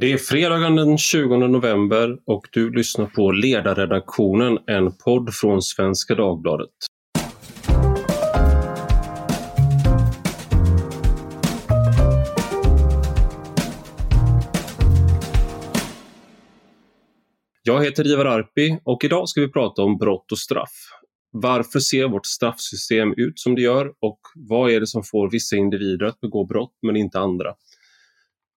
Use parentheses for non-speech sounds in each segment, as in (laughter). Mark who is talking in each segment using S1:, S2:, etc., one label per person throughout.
S1: Det är fredagen den 20 november och du lyssnar på Ledarredaktionen, en podd från Svenska Dagbladet. Jag heter Ivar Arpi och idag ska vi prata om brott och straff. Varför ser vårt straffsystem ut som det gör och vad är det som får vissa individer att begå brott men inte andra?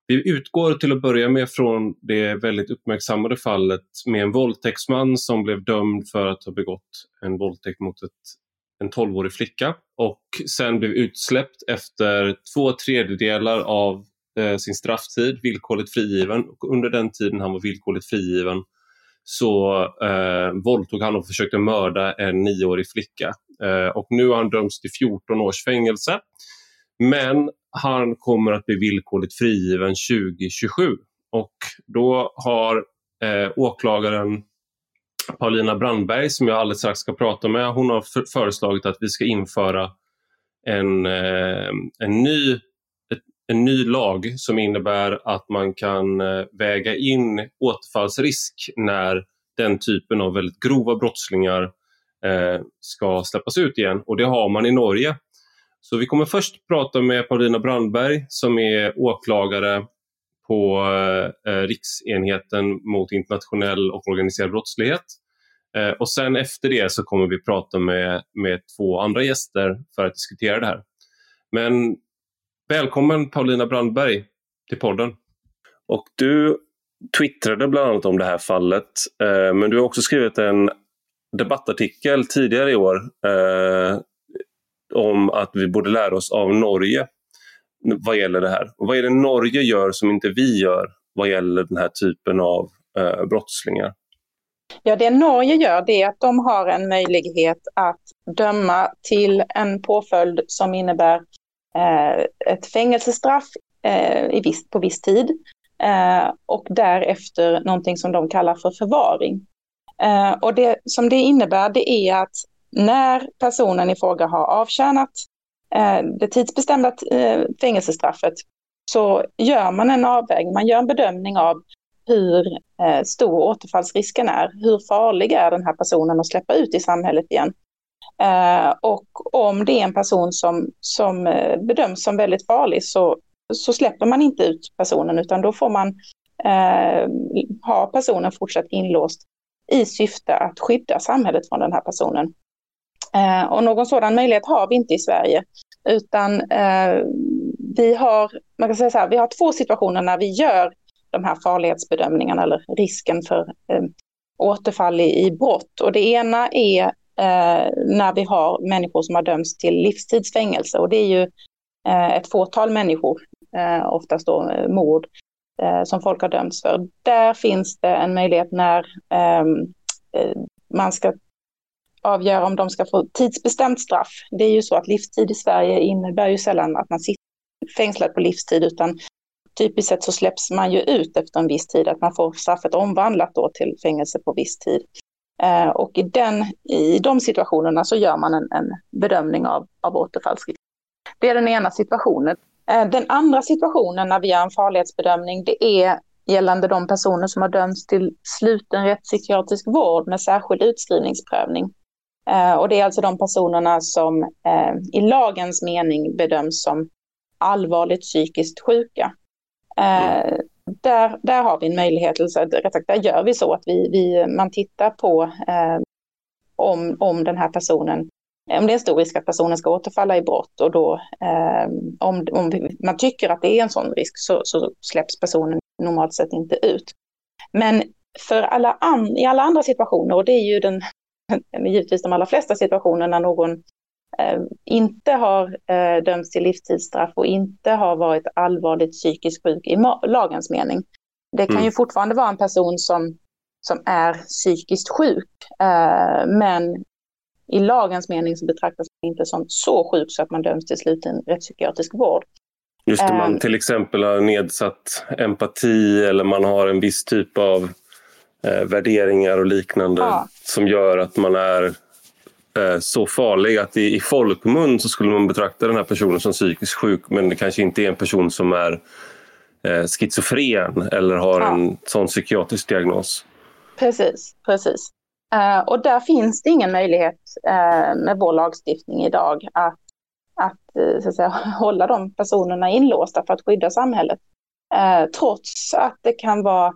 S1: Vi utgår till att börja med från det väldigt uppmärksammade fallet med en våldtäktsman som blev dömd för att ha begått en våldtäkt mot ett, en 12-årig flicka och sen blev utsläppt efter två tredjedelar av eh, sin strafftid, villkorligt frigiven. Och under den tiden han var villkorligt frigiven så eh, våldtog han och försökte mörda en nioårig flicka. Eh, och nu har han dömts till 14 års fängelse. Men han kommer att bli villkorligt frigiven 2027. Och då har eh, åklagaren Paulina Brandberg, som jag alldeles strax ska prata med, hon har föreslagit att vi ska införa en, eh, en, ny, ett, en ny lag som innebär att man kan eh, väga in återfallsrisk när den typen av väldigt grova brottslingar eh, ska släppas ut igen. Och det har man i Norge. Så vi kommer först prata med Paulina Brandberg som är åklagare på eh, Riksenheten mot internationell och organiserad brottslighet. Eh, och sen efter det så kommer vi prata med, med två andra gäster för att diskutera det här. Men välkommen Paulina Brandberg till podden. Och du twittrade bland annat om det här fallet, eh, men du har också skrivit en debattartikel tidigare i år eh, om att vi borde lära oss av Norge vad gäller det här. Och vad är det Norge gör som inte vi gör vad gäller den här typen av eh, brottslingar?
S2: Ja, det Norge gör det är att de har en möjlighet att döma till en påföljd som innebär eh, ett fängelsestraff eh, i viss, på viss tid eh, och därefter någonting som de kallar för förvaring. Eh, och det som det innebär det är att när personen i fråga har avtjänat eh, det tidsbestämda eh, fängelsestraffet så gör man en avvägning, man gör en bedömning av hur eh, stor återfallsrisken är. Hur farlig är den här personen att släppa ut i samhället igen? och om det är en person som, som bedöms som väldigt farlig så, så släpper man inte ut personen utan då får man eh, ha personen fortsatt inlåst i syfte att skydda samhället från den här personen. Eh, och någon sådan möjlighet har vi inte i Sverige. Utan eh, vi, har, man kan säga så här, vi har två situationer när vi gör de här farlighetsbedömningarna eller risken för eh, återfall i, i brott. Och det ena är eh, när vi har människor som har dömts till livstidsfängelse. Och det är ju eh, ett fåtal människor, eh, oftast då eh, mord, eh, som folk har dömts för. Där finns det en möjlighet när ehm, eh, man ska avgöra om de ska få tidsbestämt straff. Det är ju så att livstid i Sverige innebär ju sällan att man sitter fängslad på livstid utan typiskt sett så släpps man ju ut efter en viss tid, att man får straffet omvandlat då till fängelse på viss tid. Eh, och i, den, i de situationerna så gör man en, en bedömning av, av återfallsrisk. Det är den ena situationen. Eh, den andra situationen när vi gör en farlighetsbedömning, det är gällande de personer som har dömts till sluten rättspsykiatrisk vård med särskild utskrivningsprövning. Eh, och det är alltså de personerna som eh, i lagens mening bedöms som allvarligt psykiskt sjuka. Eh, mm. Där, där har vi en möjlighet, alltså, rätt sagt, där gör vi så att vi, vi, man tittar på om, om den här personen, om det är en stor risk att personen ska återfalla i brott och då eh, om, om man tycker att det är en sån risk så, så släpps personen normalt sett inte ut. Men för alla an, i alla andra situationer, och det är ju den givetvis de allra flesta situationer när någon eh, inte har eh, dömts till livstidsstraff och inte har varit allvarligt psykiskt sjuk i lagens mening. Det kan mm. ju fortfarande vara en person som, som är psykiskt sjuk, eh, men i lagens mening så betraktas man inte som så sjuk så att man döms till sluten rättspsykiatrisk vård.
S1: Just det, man eh. till exempel har nedsatt empati eller man har en viss typ av eh, värderingar och liknande ja. som gör att man är eh, så farlig att i, i folkmun så skulle man betrakta den här personen som psykiskt sjuk men det kanske inte är en person som är eh, schizofren eller har ja. en sån psykiatrisk diagnos.
S2: Precis, precis. Uh, och där finns det ingen möjlighet uh, med vår lagstiftning idag att, att, uh, så att säga, (laughs) hålla de personerna inlåsta för att skydda samhället. trots att det kan vara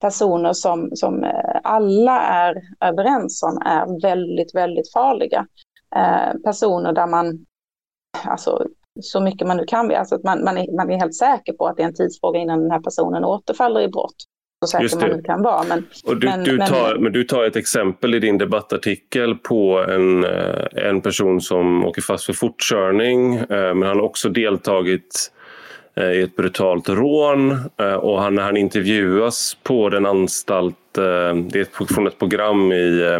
S2: personer som, som alla är överens om är väldigt, väldigt farliga. personer där man, alltså så mycket man nu kan, alltså att man, man, är, man är helt säker på att det är en tidsfråga innan den här personen återfaller i brott så säker man nu kan vara. Men,
S1: och du, men, du tar, men, men, du tar ett exempel i din debattartikel på en, eh, en person som åker fast för fortkörning, eh, men han har också deltagit eh, Eh, i ett brutalt rån eh, och han, när han intervjuas på den anstalt, eh, det är från ett program i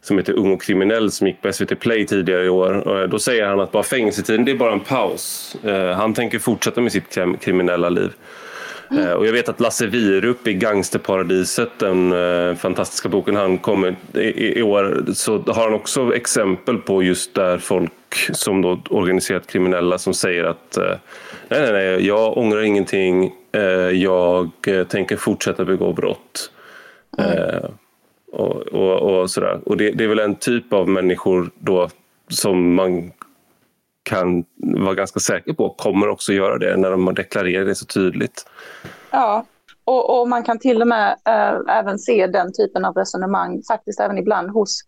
S1: som heter Ung och kriminell som gick på SVT Play tidigare i år. Då säger han att bara fängelsetiden det är bara en paus. Han tänker fortsätta med sitt kriminella liv. Mm. Och jag vet att Lasse Wierup i Gangsterparadiset, den fantastiska boken han kommer i, i, år, så har han också exempel på just där folk som då organiserat kriminella som säger att eh, nej, nej, nej, jag ångrar ingenting, eh, jag eh, tänker fortsätta begå brott. Mm. och, och, och, sådär. Och det, det är väl en typ av människor då som man kan vara ganska säker på kommer också göra det när de deklarerar det så tydligt.
S2: Ja, och, och man kan till och med äh, även se den typen av resonemang faktiskt även ibland hos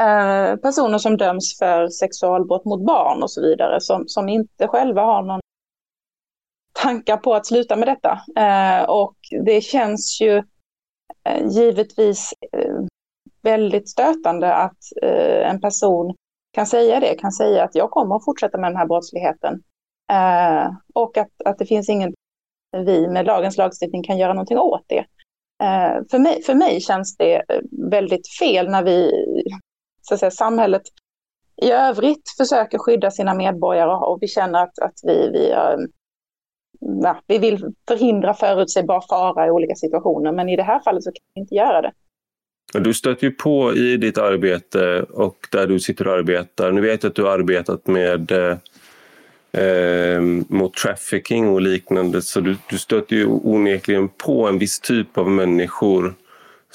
S2: Eh, personer som döms för sexualbrott mot barn och så vidare som, som inte själva har någon tankar på att sluta med detta. Eh, och det känns ju eh, givetvis eh, väldigt stötande att en person kan säga det, kan säga att jag kommer att fortsätta med den här brottsligheten. Eh, och att, att det finns ingen vi med lagens lagstiftning kan göra någonting åt det. Eh, för, mig, för mig känns det väldigt fel när vi, så att säga, samhället i övrigt försöker skydda sina medborgare och vi känner att, att vi, vi, ehm, ja, vi vill förhindra förutsägbar fara i olika situationer. Men i det här fallet så kan vi inte göra det.
S1: Du stöter ju på i ditt arbete och där du sitter och arbetar. Nu vet jag att du har arbetat med eh, mot trafficking och liknande så du, du stöter ju onekligen på en viss typ av människor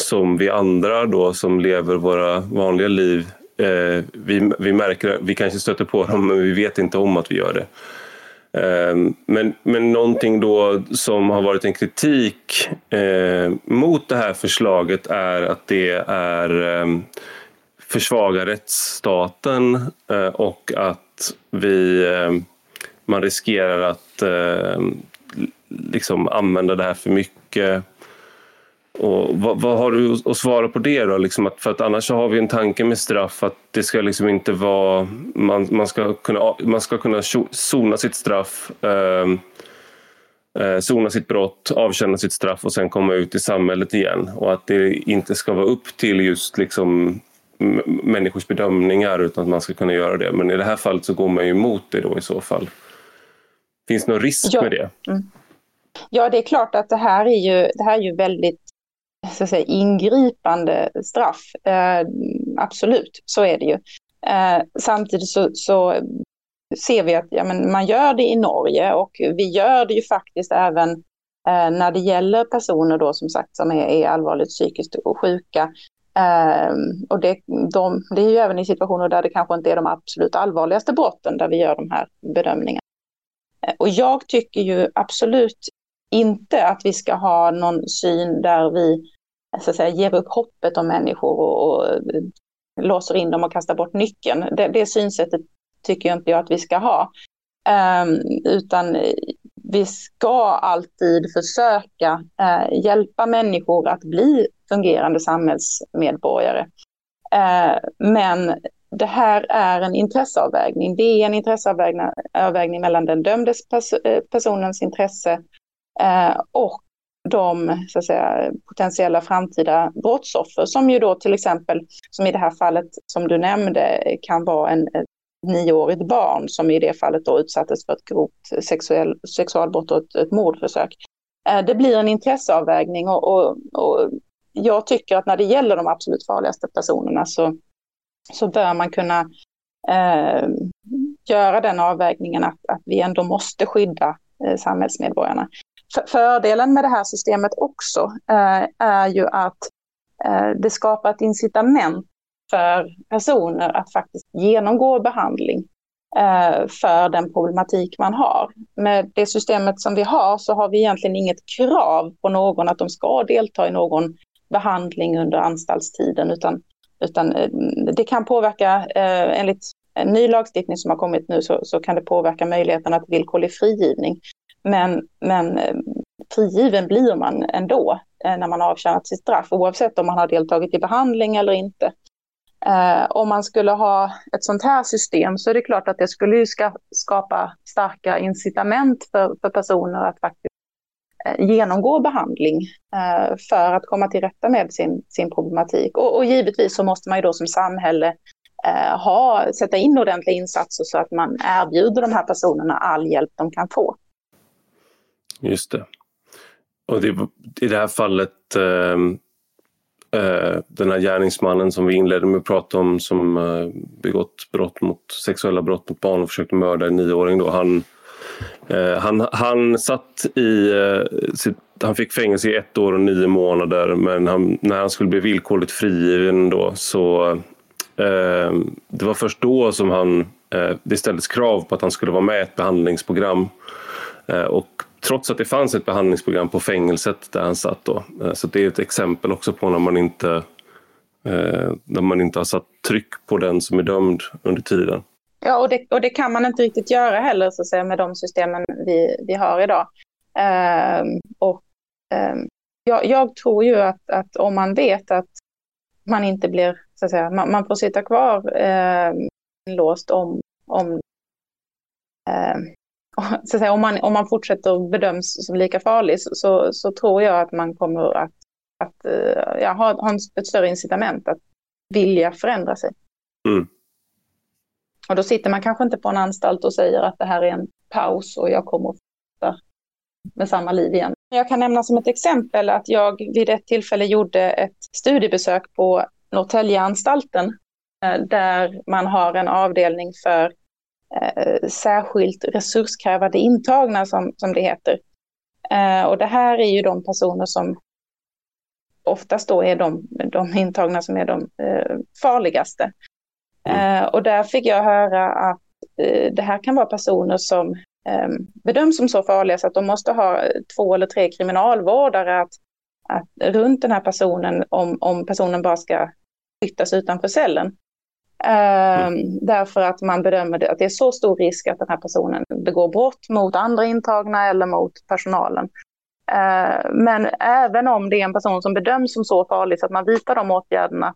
S1: som vi andra då som lever våra vanliga liv eh, vi, vi märker, vi kanske stöter på dem men vi vet inte om att vi gör det. Eh, men, men någonting då som har varit en kritik eh, mot det här förslaget är att det är eh, försvagar rättsstaten eh, och att vi, eh, man riskerar att eh, liksom använda det här för mycket och vad, vad, har du att svara på det då? Liksom att, för att annars har vi en tanke med straff att det ska liksom inte vara... Man, man, ska, kunna, man ska kunna sona sitt straff, eh, eh, sona sitt brott, avtjäna sitt straff och sen komma ut i samhället igen. Och att det inte ska vara upp till just liksom människors bedömningar utan att man ska kunna göra det. Men i det här fallet så går man ju emot det då i så fall. Finns det någon risk ja. med det? Mm.
S2: Ja, det är klart att det här är ju, det här är ju väldigt så att säga, ingripande straff. Eh, absolut, så är det ju. Eh, samtidigt så, så, ser vi att ja, men man gör det i Norge och vi gör det ju faktiskt även eh, när det gäller personer då som sagt som är, är allvarligt psykiskt sjuka. Eh, och det, de, det är ju även i situationer där det kanske inte är de absolut allvarligaste brotten där vi gör de här bedömningarna. Eh, och jag tycker ju absolut inte att vi ska ha någon syn där vi så att säga, ger upp hoppet om människor och, och låser in dem och kastar bort nyckeln. Det, det synsättet tycker inte jag att vi ska ha. Um, utan vi ska alltid försöka uh, hjälpa människor att bli fungerande samhällsmedborgare. Uh, men det här är en intresseavvägning. Det är en intresseavvägning mellan den dömdes pers eh, personens intresse Eh, och de så att säga, potentiella framtida brottsoffer som ju då till exempel, som i det här fallet som du nämnde, kan vara en ett nioårigt barn som i det fallet då utsattes för ett grovt sexuell, sexualbrott och ett, ett mordförsök. Eh, det blir en intresseavvägning och, och, och, jag tycker att när det gäller de absolut farligaste personerna så, så bör man kunna eh, göra den avvägningen att, att vi ändå måste skydda eh, samhällsmedborgarna fördelen med det här systemet också eh, är ju att eh, det skapar ett incitament för personer att faktiskt genomgå behandling eh, för den problematik man har. Med det systemet som vi har så har vi egentligen inget krav på någon att de ska delta i någon behandling under anstaltstiden utan, utan eh, det kan påverka, eh, enligt en ny lagstiftning som har kommit nu så, så kan det påverka möjligheten att villkorlig frigivning. Men, men eh, frigiven blir man ändå eh, när man har avtjänat sitt straff oavsett om man har deltagit i behandling eller inte. Eh, om man skulle ha ett sånt här system så är det klart att det skulle ju ska, skapa starka incitament för, för personer att faktiskt eh, genomgå behandling eh, för att komma till rätta med sin, sin problematik. Och, och givetvis så måste man ju då som samhälle eh, ha, sätta in ordentliga insatser så att man erbjuder de här personerna all hjälp de kan få.
S1: Just det. Och det, i det här fallet eh, Eh, den här gärningsmannen som vi inledde med att prata om som eh, begått brott mot, sexuella brott mot barn och försökte mörda en nioåring då. Han, eh, han, han satt i eh, sitt, han fick fängelse i ett år och nio månader men han, när han skulle bli villkorligt frigiven då så eh, det var först då som han, eh, det ställdes krav på att han skulle vara med i ett behandlingsprogram. Eh, och trots att det fanns ett behandlingsprogram på fängelset där han satt då. Eh, så det är ett exempel också på när man inte, eh, när man inte har satt tryck på den som är dömd under tiden.
S2: Ja, och det, och det kan man inte riktigt göra heller så att säga, med de systemen vi, vi har idag. Eh, och, eh, jag, jag, tror ju att, att om man vet att man inte blir, så att säga, man, man får sitta kvar eh, låst om, om ehm, (laughs) så säga, om, man, om man fortsätter bedöms som lika farlig så, så tror jag att man kommer att, att eh, ja, ha, ha ett större incitament att vilja förändra sig. Mm. Och då sitter man kanske inte på en anstalt och säger att det här är en paus och jag kommer att fortsätta med samma liv igen. Jag kan nämna som ett exempel att jag vid ett tillfälle gjorde ett studiebesök på Norrtäljeanstalten eh, där man har en avdelning för särskilt resurskrävande intagna som, som det heter. Eh, och det här är ju de personer som oftast då är de, de intagna som är de eh, farligaste. Mm. Eh, och där fick jag höra att eh, det här kan vara personer som eh, bedöms som så farliga så att de måste ha två eller tre kriminalvårdare att, att, runt den här personen om, om personen bara ska flyttas utanför cellen. Mm. Ehm, därför att man bedömer att det är så stor risk att den här personen begår brott mot andra intagna eller mot personalen. Ehm, men även om det är en person som bedöms som så farlig så att man vidtar de åtgärderna.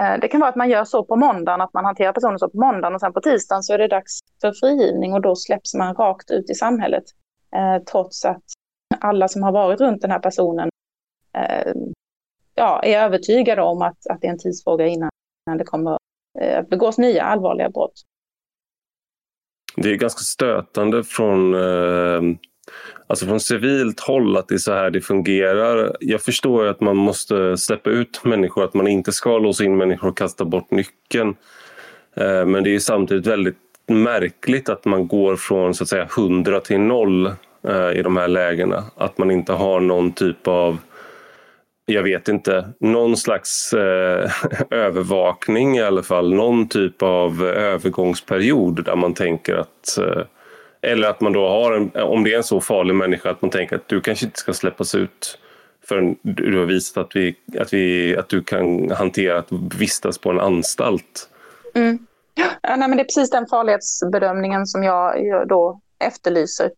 S2: Eh, det kan vara att man gör så på måndagen, att man hanterar personen så på måndagen och sen på tisdagen så är det dags för frigivning och då släpps man rakt ut i samhället. Eh, trots att alla som har varit runt den här personen eh, ja, är övertygade om att, att det är en tidsfråga innan det kommer Eh, begås nya allvarliga brott.
S1: Det är ganska stötande från, eh, alltså från civilt håll att det är så här det fungerar. Jag förstår att man måste släppa ut människor, att man inte ska låsa in människor och kasta bort nyckeln. Eh, men det är samtidigt väldigt märkligt att man går från så att säga 100 till noll eh, i de här lägena. Att man inte har någon typ av jag vet inte, någon slags eh, (laughs) övervakning i alla fall. Någon typ av övergångsperiod där man tänker att eh, eller att man då har en, om det är en så farlig människa att man tänker att du kanske inte ska släppas ut förrän du har visat att, vi, att, vi, att du kan hantera att vistas på en anstalt.
S2: Mm. Ja, nej, men det är precis den farlighetsbedömningen som jag, jag då efterlyser.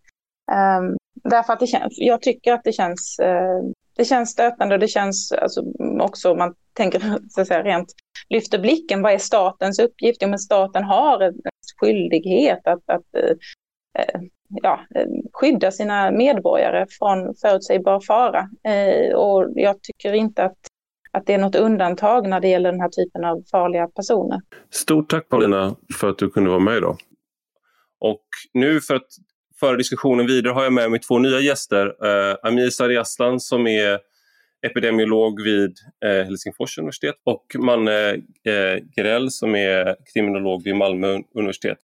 S2: Um, därför att det känns, jag tycker att det känns eh, det känns stötande och det känns alltså, också, om man tänker (laughs) så att säga, rent, lyfter blicken, vad är statens uppgift? Jo, men staten har en skyldighet att, att eh, eh ja, eh, skydda sina medborgare från förutsägbar fara. Eh, och jag tycker inte att, att det är något undantag när det gäller den här typen av farliga personer.
S1: Stort tack Paulina för att du kunde vara med idag. Och nu för att föra diskussionen vidare har jag med mig två nya gäster. Eh, Amir Sariaslan som är epidemiolog vid eh, Helsingfors universitet och Manne eh, Grell som är kriminolog vid Malmö universitet.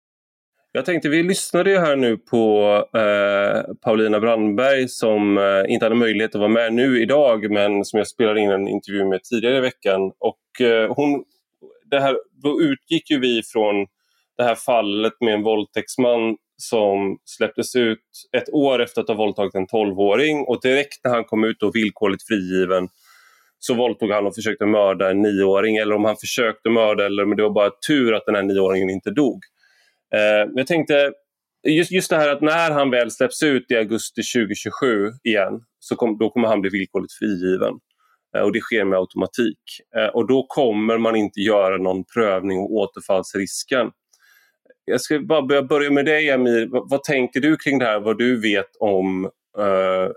S1: Jag tänkte, vi lyssnade ju här nu på eh, Paulina Brandberg som eh, inte hade möjlighet att vara med nu idag men som jag spelade in en intervju med tidigare i veckan. Och, eh, hon, det här, då utgick ju vi från det här fallet med en våldtäktsman som släpptes ut ett år efter att ha våldtagit en 12-åring och direkt när han kom ut och villkorligt frigiven så våldtog han och försökte mörda en nioåring eller om han försökte mörda eller men det var bara tur att den här nioåringen inte dog. Eh, jag tänkte, just, just det här att när han väl släpps ut i augusti 2027 igen så kom, då kommer han bli villkorligt frigiven. Eh, och det sker med automatik. Eh, och då kommer man inte göra någon prövning av återfallsrisken. Jag ska bara börja med dig Amir. Vad, vad, tänker du kring det här? Vad du vet om eh,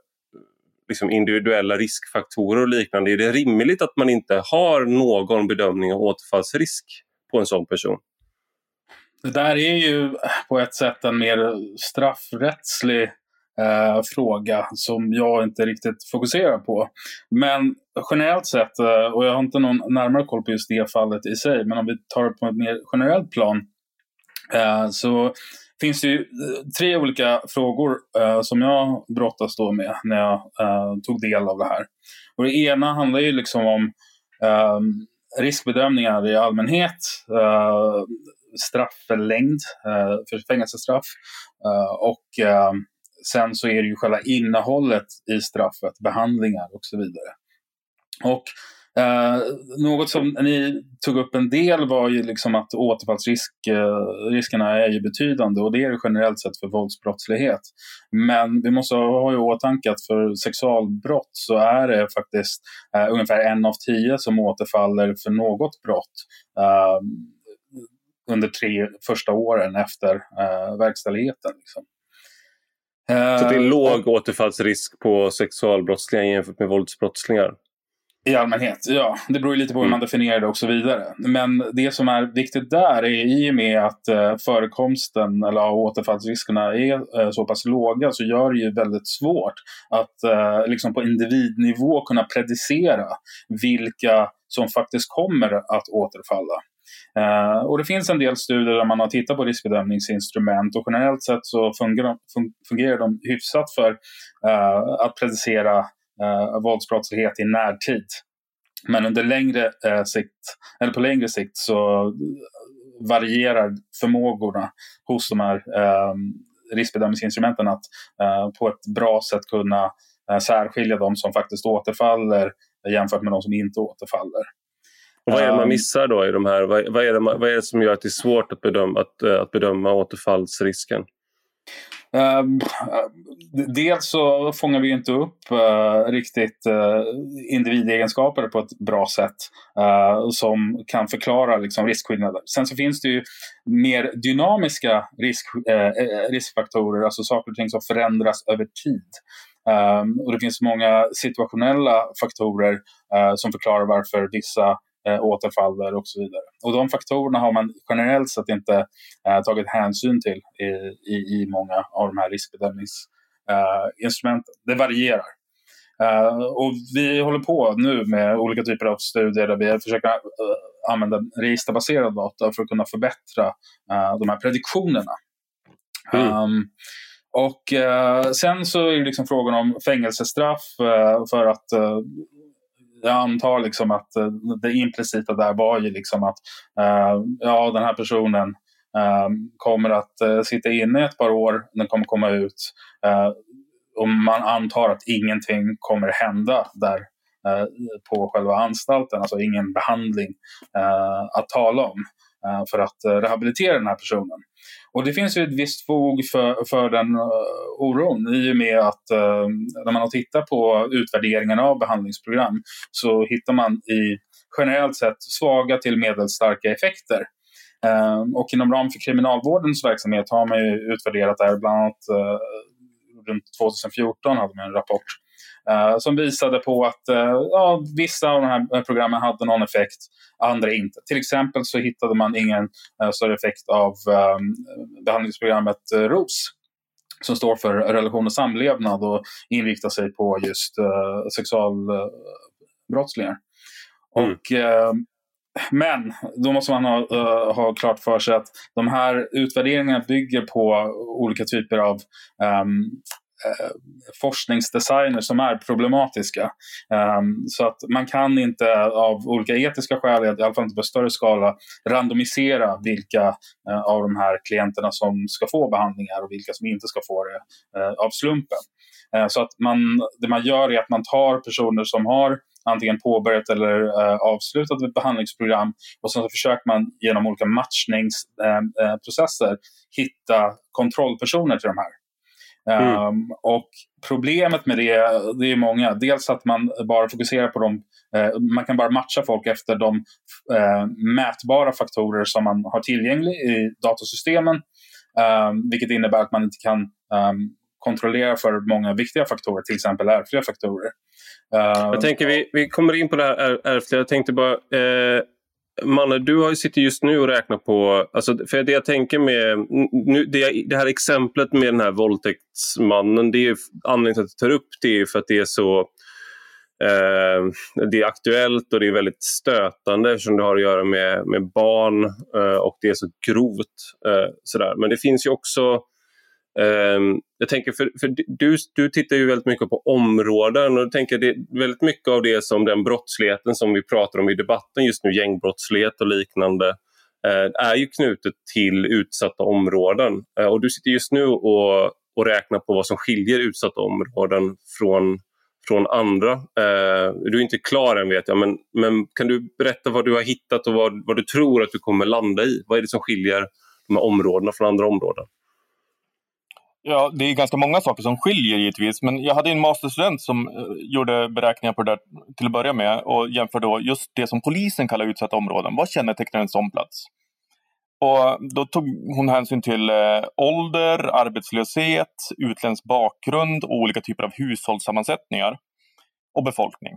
S1: liksom individuella riskfaktorer och liknande. Är det rimligt att man inte har någon bedömning av återfallsrisk på en sån person?
S3: Det där är ju på ett sätt en mer straffrättslig eh, fråga som jag inte riktigt fokuserar på. Men generellt sett, eh, och jag har inte någon närmare koll på just det fallet i sig, men om vi tar det på ett mer generellt plan eh, så finns det ju eh, tre olika frågor eh, som jag brottas då med när jag eh, tog del av det här. Och det ena handlar ju liksom om eh, riskbedömningar i allmänhet, eh, strafflängd eh, för fängelsestraff och sen så är det ju själva innehållet i straffet, behandlingar och så vidare. Och Eh, något som ni tog upp en del var ju liksom att återfallsriskerna är ju betydande och det är det generellt sett för våldsbrottslighet. Men vi måste ha i åtanke att för sexualbrott så är det faktiskt eh, ungefär en av tio som återfaller för något brott eh, under tre första åren efter eh, verkställigheten. Liksom.
S1: Så det är låg återfallsrisk på sexualbrottslingar jämfört med våldsbrottslingar?
S3: I allmänhet, ja. Det beror lite på hur man mm. definierar det och så vidare. Men det som är viktigt där är i och med att eh, förekomsten eller återfallsriskerna är eh, så pass låga så gör det ju väldigt svårt att eh, liksom på individnivå kunna predicera vilka som faktiskt kommer att återfalla. Uh, och det finns en del studier där man har tittat på riskbedömningsinstrument och generellt sett så fungerar, fungerar de hyfsat för uh, att predicera eh, våldsbrottslighet i närtid. Men under längre eh, sikt, eller på längre sikt så varierar förmågorna hos de här eh, riskbedömningsinstrumenten att eh, på ett bra sätt kunna eh, särskilja de som faktiskt återfaller jämfört med de som inte återfaller.
S1: Och vad är det man ehm. missar då i de här? Vad, vad, är, det, vad är det som gör att det är svårt att bedöma, att, eh, att bedöma återfallsrisken?
S3: Ehm, dels så fångar vi inte upp uh, riktigt uh, individegenskaper på ett bra sätt uh, som kan förklara liksom, riskskillnader. Sen så finns det ju mer dynamiska risk, riskfaktorer, alltså saker och ting som förändras över tid. Um, och det finns många situationella faktorer som förklarar varför vissa eh, återfaller och så vidare. Och de faktorerna har man generellt sett inte eh, tagit hänsyn till i, i, i, många av de här riskbedömningsinstrumenten. Eh, det varierar. Uh, och vi håller på nu med olika typer av studier där vi försöker uh, använda registerbaserad data för att kunna förbättra uh, de här prediktionerna. Mm. Um, och sen så är det liksom frågan om fängelsestraff för att jag antar liksom att eh, det implicita där var ju liksom att eh, ja, den här personen eh, kommer att sitta inne ett par år, den kommer komma ut och man antar att ingenting kommer hända där på själva anstalten, alltså ingen behandling att tala om för att rehabilitera den här personen. Och det finns ju ett visst fog för, för den uh, oron i och med att uh, när man har tittat på utvärderingen av behandlingsprogram så hittar man i generellt sett svaga till medelstarka effekter. Uh, och inom ramen för kriminalvårdens verksamhet har man ju utvärderat det här, bland annat uh, runt 2014 hade man en rapport Uh, som visade på att uh, ja, vissa av de här programmen hade någon effekt, andra inte. Till exempel så hittade man ingen uh, större effekt av um, behandlingsprogrammet ROS som står för relation och samlevnad och inriktar sig på just sexualbrottslingar. Mm. Och men då måste man ha, uh, ha klart för sig att de här utvärderingarna bygger på olika typer av um, uh, Eh, forskningsdesigner som är problematiska. Ehm, så att man kan inte av olika etiska skäl, i alla fall inte på större skala, randomisera vilka eh, av de här klienterna som ska få behandlingar och vilka som inte ska få det eh, av slumpen. så att man, det man gör är att man tar personer som har antingen påbörjat eller eh, avslutat ett behandlingsprogram och sen så försöker man genom olika matchningsprocesser hitta kontrollpersoner till de här. Mm. Um, och problemet med det, det är många. Dels att man bara fokuserar på de, man kan bara matcha folk efter de mätbara faktorer som man har tillgängliga i datasystemen. Um, vilket innebär att man inte kan um, kontrollera för många viktiga faktorer, till exempel ärftliga faktorer.
S1: Uh, jag tänker vi, vi kommer in på det här ärftliga. Jag tänkte bara, eh, Manne, du har ju sitter just nu och räknar på, alltså, för det jag tänker med, nu, det, det här exemplet med den här våldtäktsmannen, det är anledningen till att jag tar upp det är för att det är så eh, det är aktuellt och det är väldigt stötande eftersom det har att göra med, med barn eh, och det är så grovt. Eh, sådär. Men det finns ju också Ehm, jag tänker för, för du, du tittar ju väldigt mycket på områden och jag tänker det väldigt mycket av det som den brottsligheten som vi pratar om i debatten just nu, gängbrottslighet och liknande, eh, är ju knutet till utsatta områden. Eh, och du sitter just nu och, och räknar på vad som skiljer utsatta områden från, från andra. Eh, du är inte klar än vet jag, men, men kan du berätta vad du har hittat och vad, vad du tror att du kommer landa i? Vad är det som skiljer de här områdena från andra områden?
S4: Ja, det är ganska många saker som skiljer givetvis. Men jag hade en masterstudent som eh, gjorde beräkningar på det där till att börja med och jämförde då just det som polisen kallar utsatta områden. Vad kännetecknar en sån plats? Och då tog hon hänsyn till eh, ålder, arbetslöshet, utländsk bakgrund och olika typer av hushållssammansättningar och befolkning.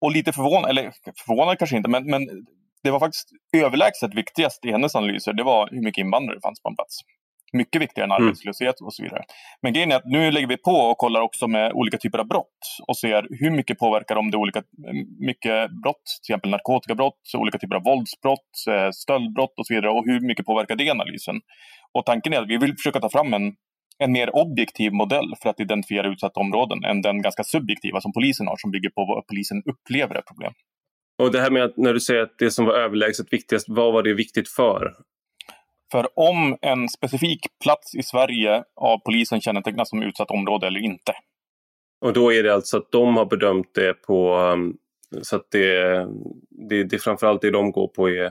S4: Och lite förvånad, eller förvånad kanske inte, men, men det var faktiskt överlägset viktigast i hennes analyser, det var hur mycket invandrare det fanns på en plats mycket viktigare än mm. arbetslöshet och så vidare. Men grejen är att nu lägger vi på och kollar också med olika typer av brott och ser hur mycket påverkar de det olika mycket brott, till exempel narkotikabrott, olika typer av våldsbrott, eh, stöldbrott och så vidare och hur mycket påverkar det analysen? Och tanken är att vi vill försöka ta fram en, en mer objektiv modell för att identifiera utsatta områden än den ganska subjektiva som polisen har som bygger på vad polisen upplever är problem.
S1: Och det här med att när du säger att det som var överlägset viktigast, vad var det viktigt för?
S4: För om en specifik plats i Sverige av polisen kännetecknas som utsatt område eller inte.
S1: Och då är det alltså att de har bedömt det på um, så att det, det, det framförallt det de går på är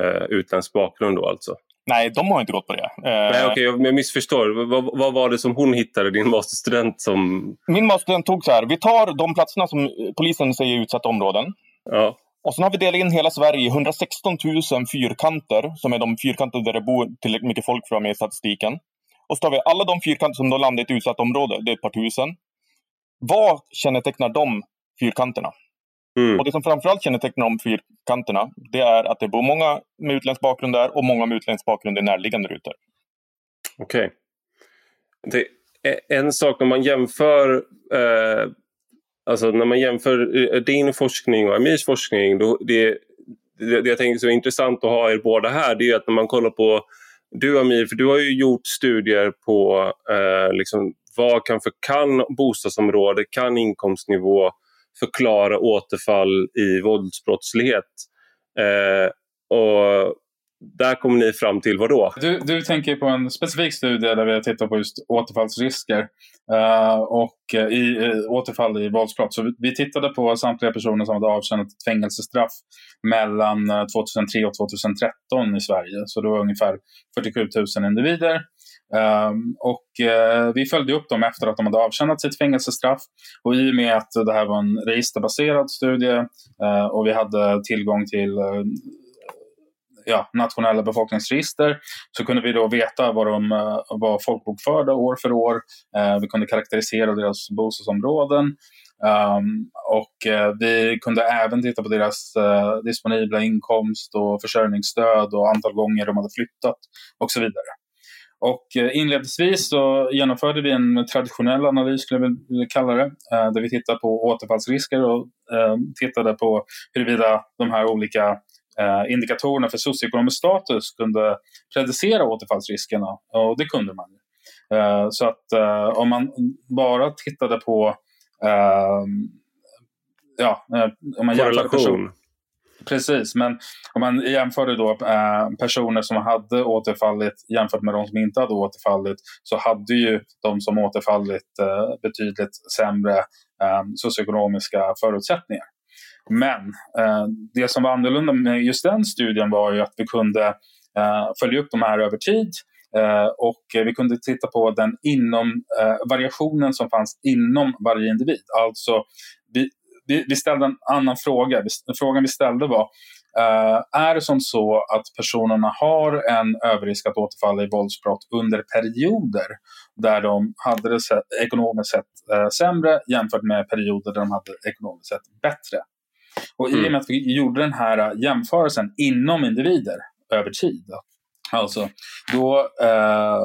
S1: uh, utländsk bakgrund då alltså?
S4: Nej, de har inte gått på det.
S1: Nej, okej, okay, jag missförstår. Vad, vad, var det som hon hittade, din masterstudent? Som...
S4: Min masterstudent tog så här, vi tar de platserna som polisen säger är utsatta områden.
S1: Ja.
S4: Och sen har vi delat in hela Sverige i 116 000 fyrkanter, som är de fyrkanter där det bor tillräckligt mycket folk för att vara med i statistiken. Och så tar vi alla de fyrkanter som då landar i ett utsatt område, det är ett par tusen. Vad kännetecknar de fyrkanterna? Mm. Och det som framförallt kännetecknar de fyrkanterna, det är att det bor många med utländsk bakgrund där och många med utländsk bakgrund i närliggande rutor.
S1: Okej. Okay. En sak om man jämför eh Alltså när man jämför eh, din forskning och Amirs forskning, då det, det, det jag tänker så är intressant att ha er båda här, det är att när man kollar på du Amir, för du har ju gjort studier på eh, liksom, vad kan, för, kan bostadsområde, kan inkomstnivå förklara återfall i våldsbrottslighet? Eh, och där kommer ni fram till vad då?
S3: Du, du tänker på en specifik studie där vi har tittat på just återfallsrisker uh, och eh, i, uh, återfall i våldsbrott. Så vi, vi, tittade på samtliga personer som hade avtjänat ett fängelsestraff mellan 2003 och 2013 i Sverige. Så det var ungefär 47 000 individer. Um, och uh, vi följde upp dem efter att de hade avtjänat sitt fängelsestraff. Och i och med att det här var en registerbaserad studie uh, och vi hade tillgång till uh, ja, nationella befolkningsregister så kunde vi då veta vad de eh, var folkbokförda år för år. Eh, vi kunde karaktärisera deras bostadsområden um, och uh, vi kunde även titta på deras disponibla inkomst och försörjningsstöd och antal gånger de hade flyttat och så vidare. Och inledningsvis så genomförde vi en traditionell analys, skulle jag vilja kalla det, där vi tittade på återfallsrisker och tittade på huruvida de här olika eh, indikatorerna för socioekonomisk status kunde predicera återfallsriskerna. Och det kunde man. Eh, så att eh, om man bara tittade på ehm, ja, eh, om man
S1: Korrelation.
S3: Precis, men om man jämförde då eh, personer som hade återfallit jämfört med de som inte hade återfallit så hade ju de som återfallit eh, betydligt sämre socioekonomiska förutsättningar. Men eh, det som var annorlunda med just den studien var ju att vi kunde eh, följa upp de här över tid eh, och vi kunde titta på den inom, eh, variationen som fanns inom varje individ. Alltså vi, vi, vi ställde en annan fråga. Frågan vi ställde var Uh, är det som så att personerna har en överrisk att återfalla i våldsbrott under perioder där de hade det ekonomiskt sett uh, sämre jämfört med perioder där de hade ekonomiskt sett bättre? Och mm. i och med att vi gjorde den här jämförelsen inom individer över tid, alltså, då, uh,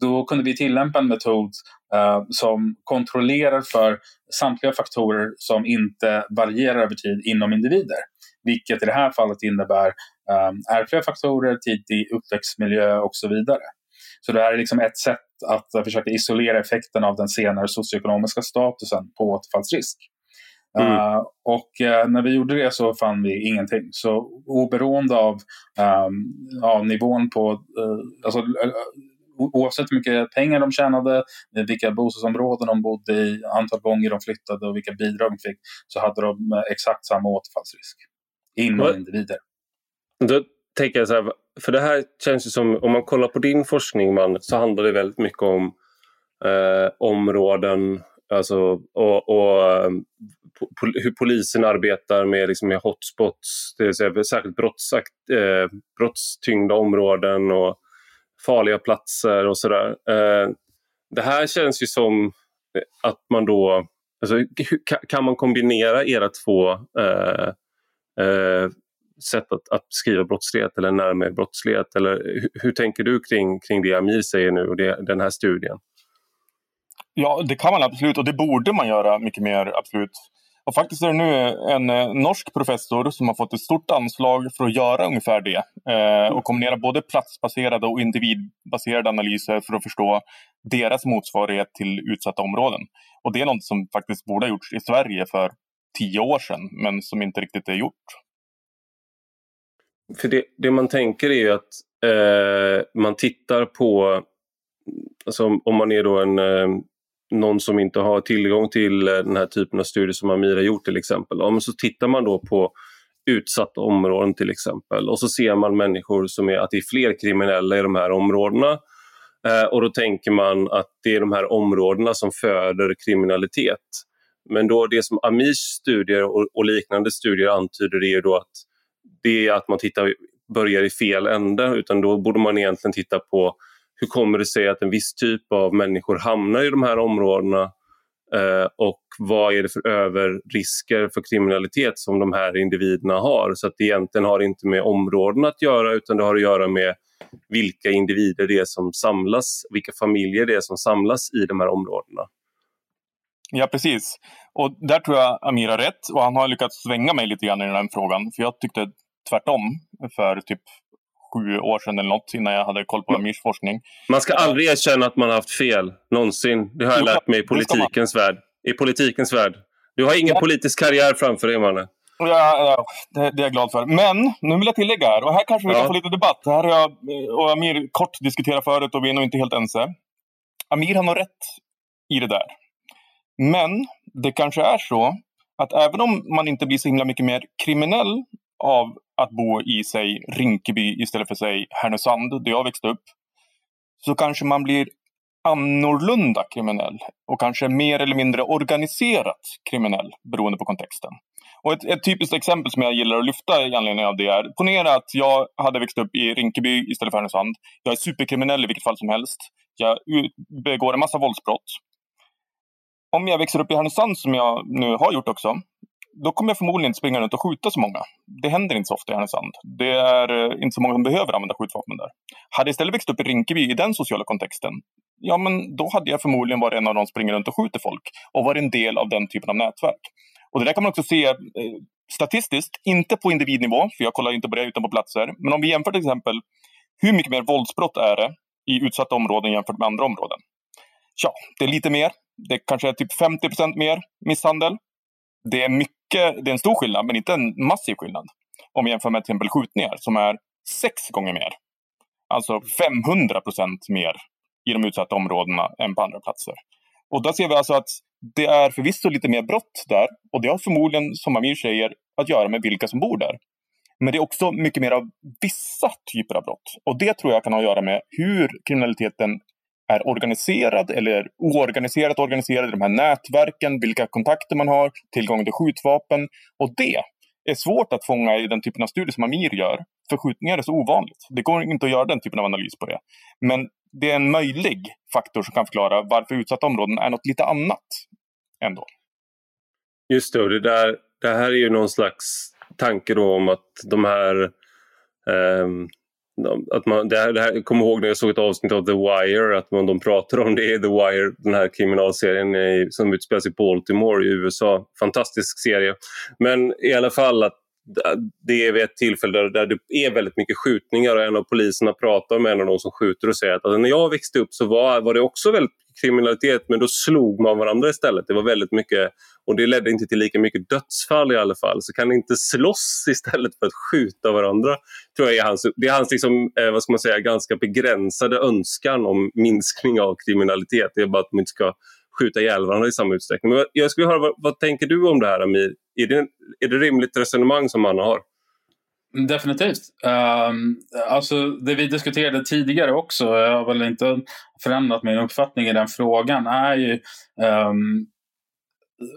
S3: då kunde vi tillämpa en metod uh, som kontrollerar för samtliga faktorer som inte varierar över tid inom individer. Vilket i det här fallet innebär um, ärftliga faktorer, tidig uppväxtmiljö och så vidare. Så det här är liksom ett sätt att försöka isolera effekten av den senare socioekonomiska statusen på återfallsrisk. Mm. Uh, och uh, när vi gjorde det så fann vi ingenting. Så oberoende av um, ja, nivån på, uh, alltså, oavsett hur mycket pengar de tjänade, vilka bostadsområden de bodde i, antal gånger de flyttade och vilka bidrag de fick, så hade de exakt samma återfallsrisk inom mm. individer.
S1: Då tänker jag så här, för det här känns ju som, om man kollar på din forskning man, så handlar det väldigt mycket om eh, områden alltså, och, och ehm, po hur polisen arbetar med, liksom, med hotspots, det vill säga särskilt brottsakt, eh, brottstyngda områden och farliga platser och sådär. Eh, det här känns ju som eh, att man då... Alltså, kan man kombinera era två eh, eh, sätt att, att beskriva brottslighet eller närmare brottslighet? Eller hur, hur, tänker du kring, kring det Amir säger nu och det, den här studien?
S4: Ja, det kan man absolut och det borde man göra mycket mer, absolut. Och faktiskt är det nu en eh, norsk professor som har fått ett stort anslag för att göra ungefär det. Eh, och kombinera både platsbaserade och individbaserade analyser för att förstå deras motsvarighet till utsatta områden. Och det är något som faktiskt borde ha gjorts i Sverige för tio år sedan, men som inte riktigt är gjort.
S1: För det, det man tänker är ju att eh, man tittar på, alltså om man är då en eh, någon som inte har tillgång till eh, den här typen av studier som Amira gjort till exempel. Ja, så tittar man då på utsatta områden till exempel och så ser man människor som är, att det är fler kriminella i de här områdena. Eh, och då tänker man att det är de här områdena som föder kriminalitet. Men då det som Amirs studier och, och liknande studier antyder är då att det är att man tittar, börjar i fel ände utan då borde man egentligen titta på hur kommer det sig att en viss typ av människor hamnar i de här områdena eh, och vad är det för överrisker för kriminalitet som de här individerna har. Så att det egentligen har inte med områden att göra utan det har att göra med vilka individer det är som samlas, vilka familjer det är som samlas i de här områdena.
S4: Ja, precis. Och där tror jag Amir har rätt och han har lyckats svänga mig lite grann i den här frågan. För jag tyckte tvärtom för typ sju år sedan eller något innan jag hade koll på Amirs forskning.
S1: Man ska aldrig erkänna att man har haft fel, någonsin. Det har jag lärt mig i politikens värld. I politikens värld. Du har ingen politisk karriär framför dig, mannen.
S4: Ja, det, är jag glad för. Men nu vill jag tillägga här, och här kanske vi kan få lite debatt. Det här har jag och Amir kort diskuterat förut och vi är nog inte helt ense. Amir har nog rätt i det där. Men det kanske är så att även om man inte blir så himla mycket mer kriminell av att bo i sig Rinkeby istället för sig Härnösand, där jag växte upp, så kanske man blir annorlunda kriminell och kanske mer eller mindre organiserat kriminell beroende på kontexten. Och ett, ett, typiskt exempel som jag gillar att lyfta i anledning av det är, ponera att jag hade växt upp i Rinkeby istället för Härnösand. Jag är superkriminell i vilket fall som helst. Jag begår en massa våldsbrott. Om jag växer upp i Härnösand, som jag nu har gjort också, då kommer jag förmodligen inte springa runt och skjuta så många. Det händer inte så ofta i Härnösand. Det är eh, inte så många som behöver använda skjutvapen där. Hade jag istället växt upp i Rinkeby i den sociala kontexten, ja men då hade jag förmodligen varit en av de som springer runt och skjuter folk och varit en del av den typen av nätverk. Och det där kan man också se, eh, statistiskt, inte på individnivå, för jag kollar inte på det utan på platser. Men om vi jämför till exempel hur mycket mer våldsbrott är det i utsatta områden jämfört med andra områden? Ja, det är lite mer. Det kanske är typ 50 procent mer misshandel. Det är mycket, det är en stor skillnad, men inte en massiv skillnad. Om vi jämför med till exempel skjutningar som är sex gånger mer. Alltså 500 procent mer i de utsatta områdena än på andra platser. Och där ser vi alltså att det är förvisso lite mer brott där och det har förmodligen, som Amir säger, att göra med vilka som bor där. Men det är också mycket mer av vissa typer av brott. Och det tror jag kan ha att göra med hur kriminaliteten är organiserad eller oorganiserat organiserad i de här nätverken, vilka kontakter man har, tillgång till skjutvapen. Och det är svårt att fånga i den typen av studier som Amir gör. För skjutningar är så ovanligt. Det går inte att göra den typen av analys på det. Men det är en möjlig faktor som kan förklara varför utsatta områden är något lite annat ändå.
S1: Just det, det, där, det här är ju någon slags tanke då om att de här eh, att man, det här, det här, jag kommer ihåg när jag såg ett avsnitt av The Wire att man, de pratar om det i The Wire, den här kriminalserien i, som utspelas i Baltimore i USA. Fantastisk serie. Men i alla fall att det är vid ett tillfälle där, där det är väldigt mycket skjutningar och en av poliserna pratar med en av de som skjuter och säger att alltså, när jag växte upp så var, var det också väldigt kriminalitet men då slog man varandra istället. Det var väldigt mycket och det ledde inte till lika mycket dödsfall i alla fall. Så kan ni inte slåss istället för att skjuta varandra? tror jag är hans, Det är hans liksom, eh, vad ska man säga, ganska begränsade önskan om minskning av kriminalitet. Det är bara att man inte ska skjuta ihjäl varandra i samma utsträckning. Men jag skulle höra, vad, vad tänker du om det här Amir? Är det, är det rimligt resonemang som man har?
S3: Definitivt. Um, alltså det vi diskuterade tidigare också, jag har väl inte förändrat min uppfattning i den frågan, är ju um,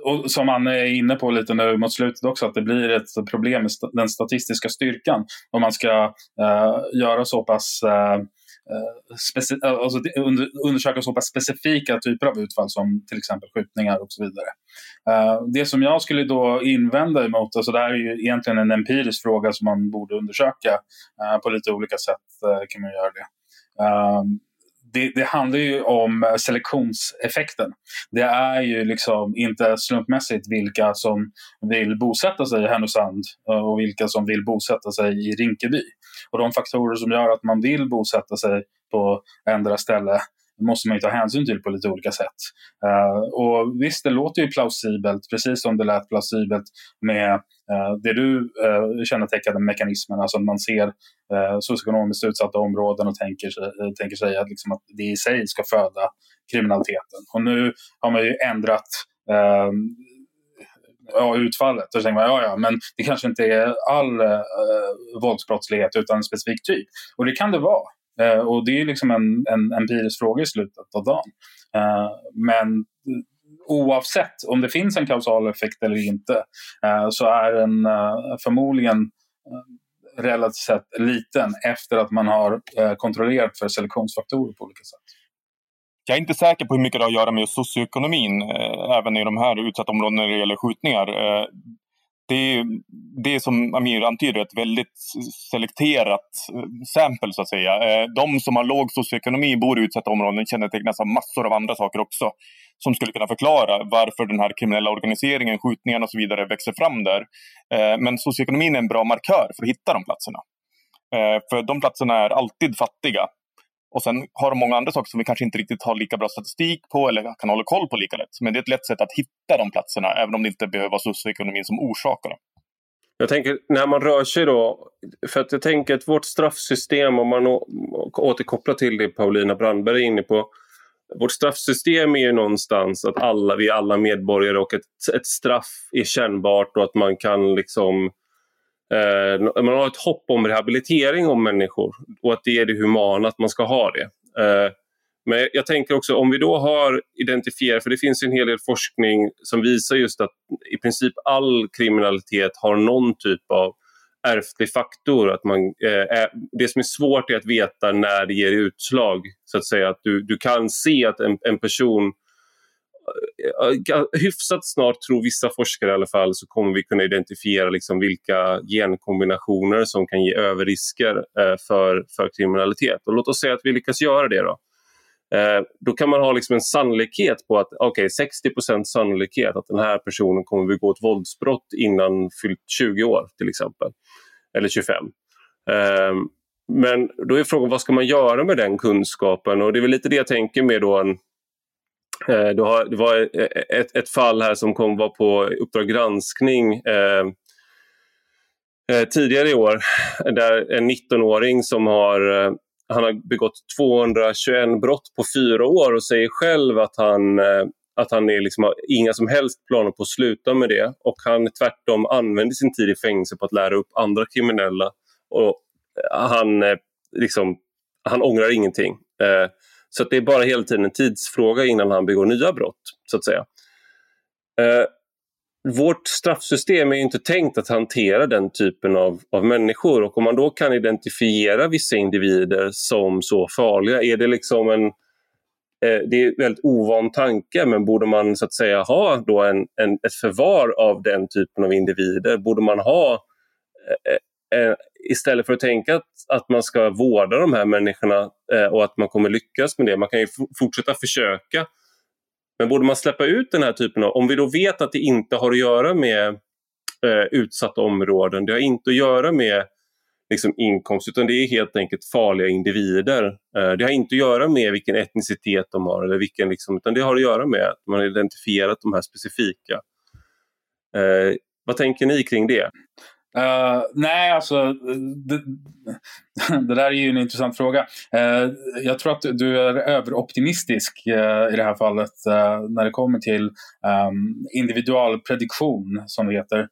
S3: och som Anne är inne på lite nu mot slutet också, att det blir ett problem med den statistiska styrkan om man ska uh, göra så pass uh, Eh, eh, alltså undersöka så pass specifika typer av utfall som till exempel skjutningar och så vidare. Eh, det som jag skulle då invända emot, alltså det här är ju egentligen en empirisk fråga som man borde undersöka eh, på lite olika sätt eh, kan man göra det. Ehm, det, det, handlar ju om selektionseffekten. Det är ju liksom inte slumpmässigt vilka som vill bosätta sig i Härnösand och vilka som vill bosätta sig i Rinkeby. Och de faktorer som gör att man vill bosätta sig på ändra ställe måste man ju ta hänsyn till på lite olika sätt. Uh, och visst, det låter ju plausibelt, precis som det lät plausibelt med uh, det du uh, kännetecknade mekanismerna alltså att man ser uh, socioekonomiskt utsatta områden och tänker sig, uh, tänker sig att, liksom, att det i sig ska föda kriminaliteten. Och nu har man ju ändrat ja, utfallet. Och så tänker man, ja, ja, men det kanske inte är all eh, våldsbrottslighet utan en specifik typ. Och det kan det vara. Eh, och det är liksom en, en empirisk fråga i slutet av dagen. Eh, men eh, oavsett om det finns en kausal effekt eller inte eh, så är den eh, förmodligen eh, relativt sett liten efter att man har eh, kontrollerat för selektionsfaktorer på olika sätt.
S4: Jag är inte säker på hur mycket det har att göra med socioekonomin, eh, även i de här utsatta områdena när det gäller skjutningar. Eh, det är, det är som Amir antyder ett väldigt selekterat eh, sample så att säga. Eh, de som har låg socioekonomi bor i utsatta områden kännetecknas av massor av andra saker också som skulle kunna förklara varför den här kriminella organiseringen, skjutningarna och så vidare växer fram där. Eh, men socioekonomin är en bra markör för att hitta de platserna. Eh, för de platserna är alltid fattiga och sen har de många andra saker som vi kanske inte riktigt har lika bra statistik på eller kan hålla koll på lika lätt. Men det är ett lätt sätt att hitta de platserna även om det inte behöver vara socioekonomin som orsakar dem.
S1: Jag tänker när man rör sig då, för att jag tänker att vårt straffsystem, om man återkopplar till det Paulina Brandberg är inne på. Vårt straffsystem är ju någonstans att alla, vi är alla medborgare och ett, ett straff är kännbart och att man kan liksom Eh, Eh, man har ett hopp om rehabilitering om människor och att det är det humana, att man ska ha det. Eh, men jag tänker också om vi då har identifierat, för det finns en hel del forskning som visar just att i princip all kriminalitet har någon typ av ärftlig faktor. Att man, eh, det som är svårt är att veta när det ger utslag. Så att säga att du, du kan se att en, en person Eh, eh, hyfsat snart, tror vissa forskare i alla fall, så kommer vi kunna identifiera liksom vilka genkombinationer som kan ge överrisker eh, för, för kriminalitet. Och låt oss säga att vi lyckas göra det. då. Då kan man ha liksom en sannolikhet på att okay, 60% sannolikhet att den här personen kommer begå ett våldsbrott innan fyllt 20 år till exempel. Eller 25. Ehm, men då är frågan vad ska man göra med den kunskapen? Och det är väl lite det jag tänker med då en, eh, det var eh, ett, ett fall här som kom var på Uppdrag granskning eh, eh tidigare i år där en 19-åring som har eh, han har begått 221 brott på fyra år och säger själv att han, eh, att han är liksom, har inga som helst planer på att sluta med det. Och han tvärtom använder sin tid i fängelse på att lära upp andra kriminella. Och han, eh, liksom, han ångrar ingenting. Eh, så det är bara hela tiden en tidsfråga innan han begår nya brott, så att säga. Eh, vårt straffsystem är inte tänkt att hantera den typen av, av människor. Och om man då kan identifiera vissa individer som så farliga, är det liksom en eh, det är en väldigt ovan tanke, men borde man så att säga ha då en, en, ett förvar av den typen av individer? Borde man ha, eh, eh, istället för att tänka att, att man ska vårda de här människorna eh, och att man kommer lyckas med det, man kan ju fortsätta försöka men borde man släppa ut den här typen av, om vi då vet att det inte har att göra med eh, utsatta områden, det har inte att göra med liksom, inkomst utan det är helt enkelt farliga individer. Eh, det har inte att göra med vilken etnicitet de har eller vilken, liksom, utan det har att göra med att man har identifierat de här specifika. Eh, vad tänker ni kring det?
S3: Uh, nej, alltså eh, det, (laughs) det, där är ju en intressant fråga. Uh, jag tror att du är överoptimistisk uh, i det här fallet när det kommer till um, individualprediktion, som det heter,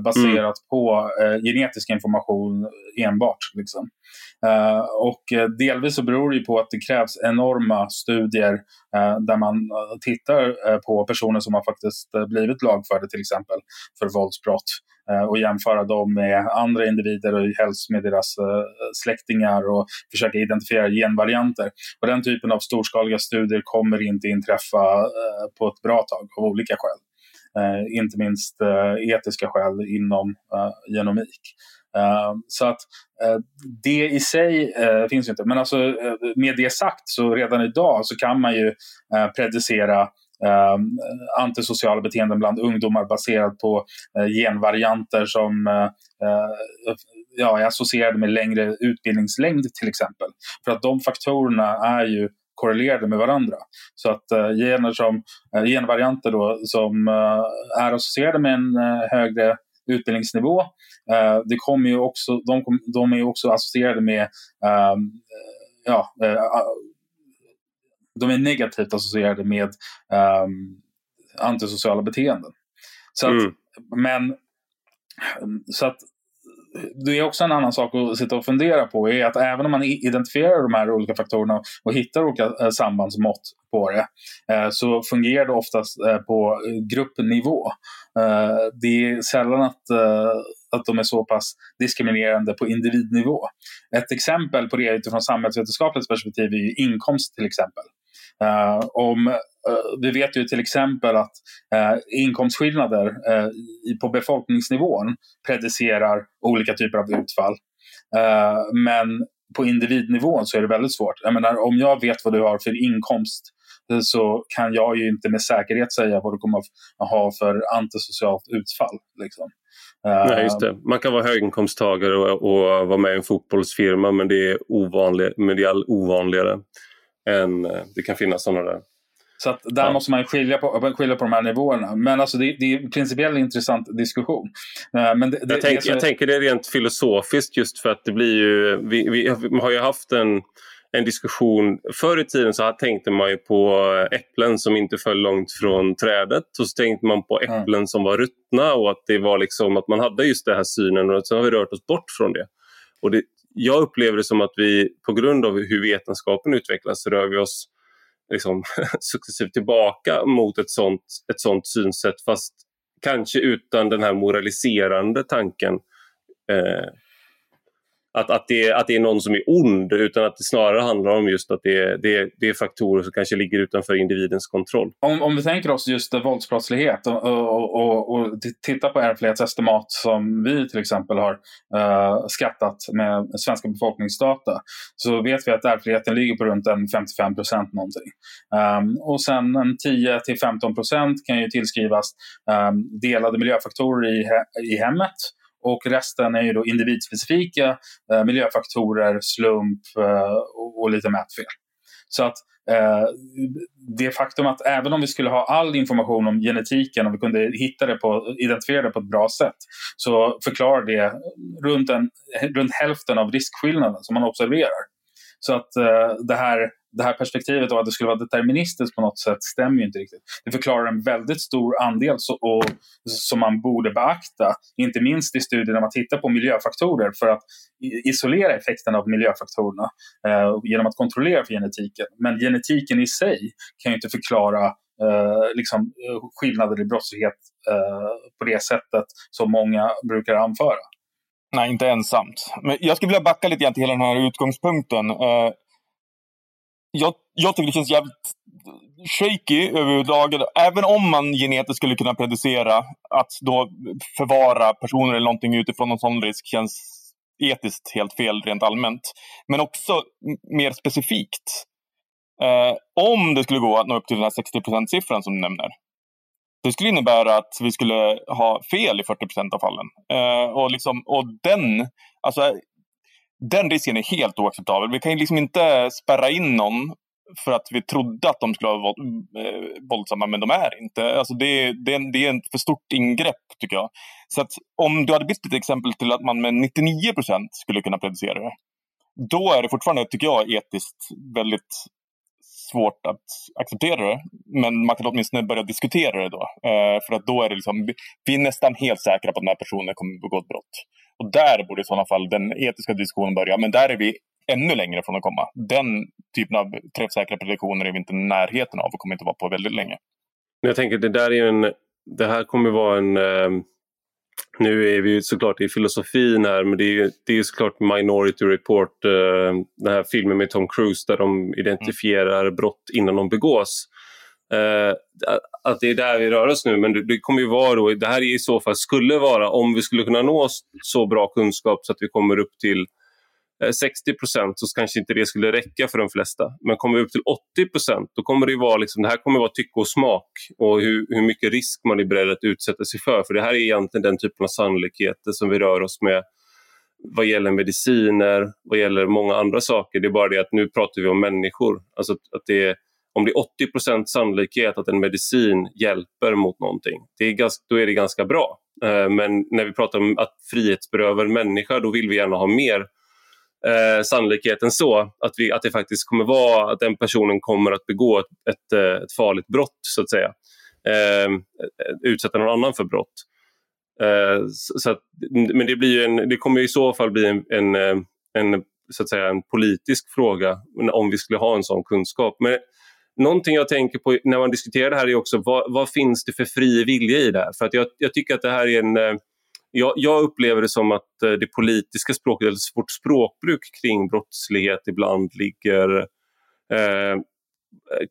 S3: baserat mm. på genetisk information enbart. Liksom. och delvis så beror det på att det krävs enorma studier där man tittar på personer som har faktiskt blivit lagförda till exempel för våldsbrott. Eh, och jämföra dem med andra individer och helst med deras eh, släktingar och försöka identifiera genvarianter. Och den typen av storskaliga studier kommer inte inträffa eh, på ett bra tag av olika skäl. Eh, inte minst eh, etiska skäl inom genomik. så att det i sig finns inte. Men alltså, med det sagt så redan idag så kan man ju predicera eh, antisociala beteenden bland ungdomar baserat på eh, genvarianter som eh, eh, ja, är associerade med längre utbildningslängd till exempel. För att de faktorerna är ju korrelerade med varandra. Så att uh, gener som, uh, genvarianter då, som uh, är associerade med en högre utbildningsnivå, det kommer ju också, de, kom, de är också associerade med ehm, ja, de är negativt associerade med um, antisociala beteenden. Så att, mm. Men så att det är också en annan sak att sitta och fundera på är att även om man identifierar de här olika faktorerna och hittar olika eh, sambandsmått på det eh, så fungerar det oftast eh, på gruppnivå. Det är sällan att, att de är så pass diskriminerande på individnivå. Ett exempel på det utifrån samhällsvetenskapligt perspektiv är inkomst till exempel. Om, Eh, vi vet ju till exempel att eh, inkomstskillnader eh, på befolkningsnivån predicerar olika typer av utfall. men på individnivån så är det väldigt svårt. Jag menar, om jag vet vad du har för inkomst så kan jag ju inte med säkerhet säga vad du kommer att ha för antisocialt utfall. Liksom.
S1: Nej, just det. Man kan vara höginkomsttagare och, och vara med i en fotbollsfirma men det är, ovanlig, men det är ovanligare än det kan finnas sådana där.
S3: Så att där ja. måste man skilja på, skilja på de här nivåerna. Men alltså det, det är en principiellt intressant diskussion.
S1: Eh, men det, det, jag, tänk, jag tänker det rent filosofiskt just för att det blir ju... Vi, vi har ju haft en, en diskussion. Förr i tiden så tänkte man ju på äpplen som inte föll långt från trädet. Och så tänkte man på äpplen mm. som var ruttna och att det var liksom att man hade just den här synen och sen har vi rört oss bort från det. Och det, jag upplever det som att vi på grund av hur vetenskapen utvecklas så rör vi oss liksom, (laughs) successivt tillbaka mot ett sånt, ett sånt synsätt fast kanske utan den här moraliserande tanken. Eh, att, att, det, att det är någon som är ond utan att det snarare handlar om just att det är, det, det är faktorer som kanske ligger utanför individens kontroll.
S3: Om, om vi tänker oss just våldsbrottslighet och, och, och, och tittar på erfarenhetsestimat som vi till exempel har uh, skattat med svenska befolkningsdata så vet vi att ärftligheten ligger på runt en 55 procent någonting. Um, och sen en 10 till 15 procent kan ju tillskrivas um, delade miljöfaktorer i, he i hemmet och resten är ju då individspecifika eh, miljöfaktorer, slump eh, och, och, lite mätfel. Så att eh, det faktum att även om vi skulle ha all information om genetiken och vi kunde hitta det på, identifiera det på ett bra sätt så förklarar det runt, en, runt hälften av riskskillnaden som man observerar. Så att eh, det här det här perspektivet av att det skulle vara deterministiskt på något sätt stämmer ju inte riktigt. Det förklarar en väldigt stor andel så, och, som man borde beakta, inte minst i studier när man tittar på miljöfaktorer för att isolera effekten av miljöfaktorerna eh, genom att kontrollera för genetiken. Men genetiken i sig kan ju inte förklara eh, liksom, eh, skillnader i brottslighet eh, på det sättet som många brukar anföra.
S4: Nej, inte ensamt. Men jag skulle vilja backa lite grann till hela den här utgångspunkten. Eh, jag, jag tycker det känns jävligt shaky överhuvudtaget. Även om man genetiskt skulle kunna predicera att då förvara personer eller någonting utifrån en sån risk känns etiskt helt fel rent allmänt. Men också mer specifikt. Eh, om det skulle gå att nå upp till den här 60% siffran som du nämner. Det skulle innebära att vi skulle ha fel i 40% av fallen. Eh, och, liksom, och den, alltså den risken är helt oacceptabel. Vi kan ju liksom inte spärra in någon för att vi trodde att de skulle vara eh, våldsamma, men de är inte. Alltså det, det, det är ett för stort ingrepp, tycker jag. Så att om du hade bytt ett exempel till att man med 99 procent skulle kunna predicera det, då är det fortfarande, tycker jag, etiskt väldigt svårt att acceptera det. Men man kan åtminstone börja diskutera det då. Eh, för att då är det liksom, vi är nästan helt säkra på att den här personen kommer begå ett brott. Och där borde i sådana fall den etiska diskussionen börja. Men där är vi ännu längre från att komma. Den typen av träffsäkra prediktioner är vi inte i närheten av och kommer inte vara på väldigt länge.
S1: Jag tänker det där är en, det här kommer vara en eh, nu är vi såklart i filosofin här men det är, det är såklart Minority Report, eh, den här filmen med Tom Cruise där de identifierar mm. brott innan de begås. Eh, att det är där vi rör oss nu men det, det kommer ju vara då, det här är i så fall skulle vara om vi skulle kunna nå så bra kunskap så att vi kommer upp till eh, 60 procent så kanske inte det skulle räcka för de flesta. Men kommer vi upp till 80 procent då kommer det vara liksom, det här kommer vara tycke och smak och hur, hur mycket risk man är beredd att utsätta sig för. För det här är egentligen den typen av sannolikheter som vi rör oss med vad gäller mediciner, vad gäller många andra saker. Det är bara det att nu pratar vi om människor. Alltså att det är, om det är 80% sannolikhet att en medicin hjälper mot någonting, det är ganska, då är det ganska bra. Eh, men när vi pratar om att frihetsberöva en människa, då vill vi gärna ha mer eh, sannolikheten så att, vi, att det faktiskt kommer vara att den personen kommer att begå ett, ett, eh, ett farligt brott så att säga. Eh, utsätta någon annan för brott. Eh, så, så att, men det, blir en, det kommer i så fall bli en, en, eh, en, så att säga, en politisk fråga om vi skulle ha en sån kunskap. Men Någonting jag tänker på när man diskuterar det här är också vad, vad finns det för fri vilja i det här? För att jag, jag tycker att det här är en eh, jag, jag, upplever det som att eh, det politiska språket, eller vårt språkbruk kring brottslighet ibland ligger eh,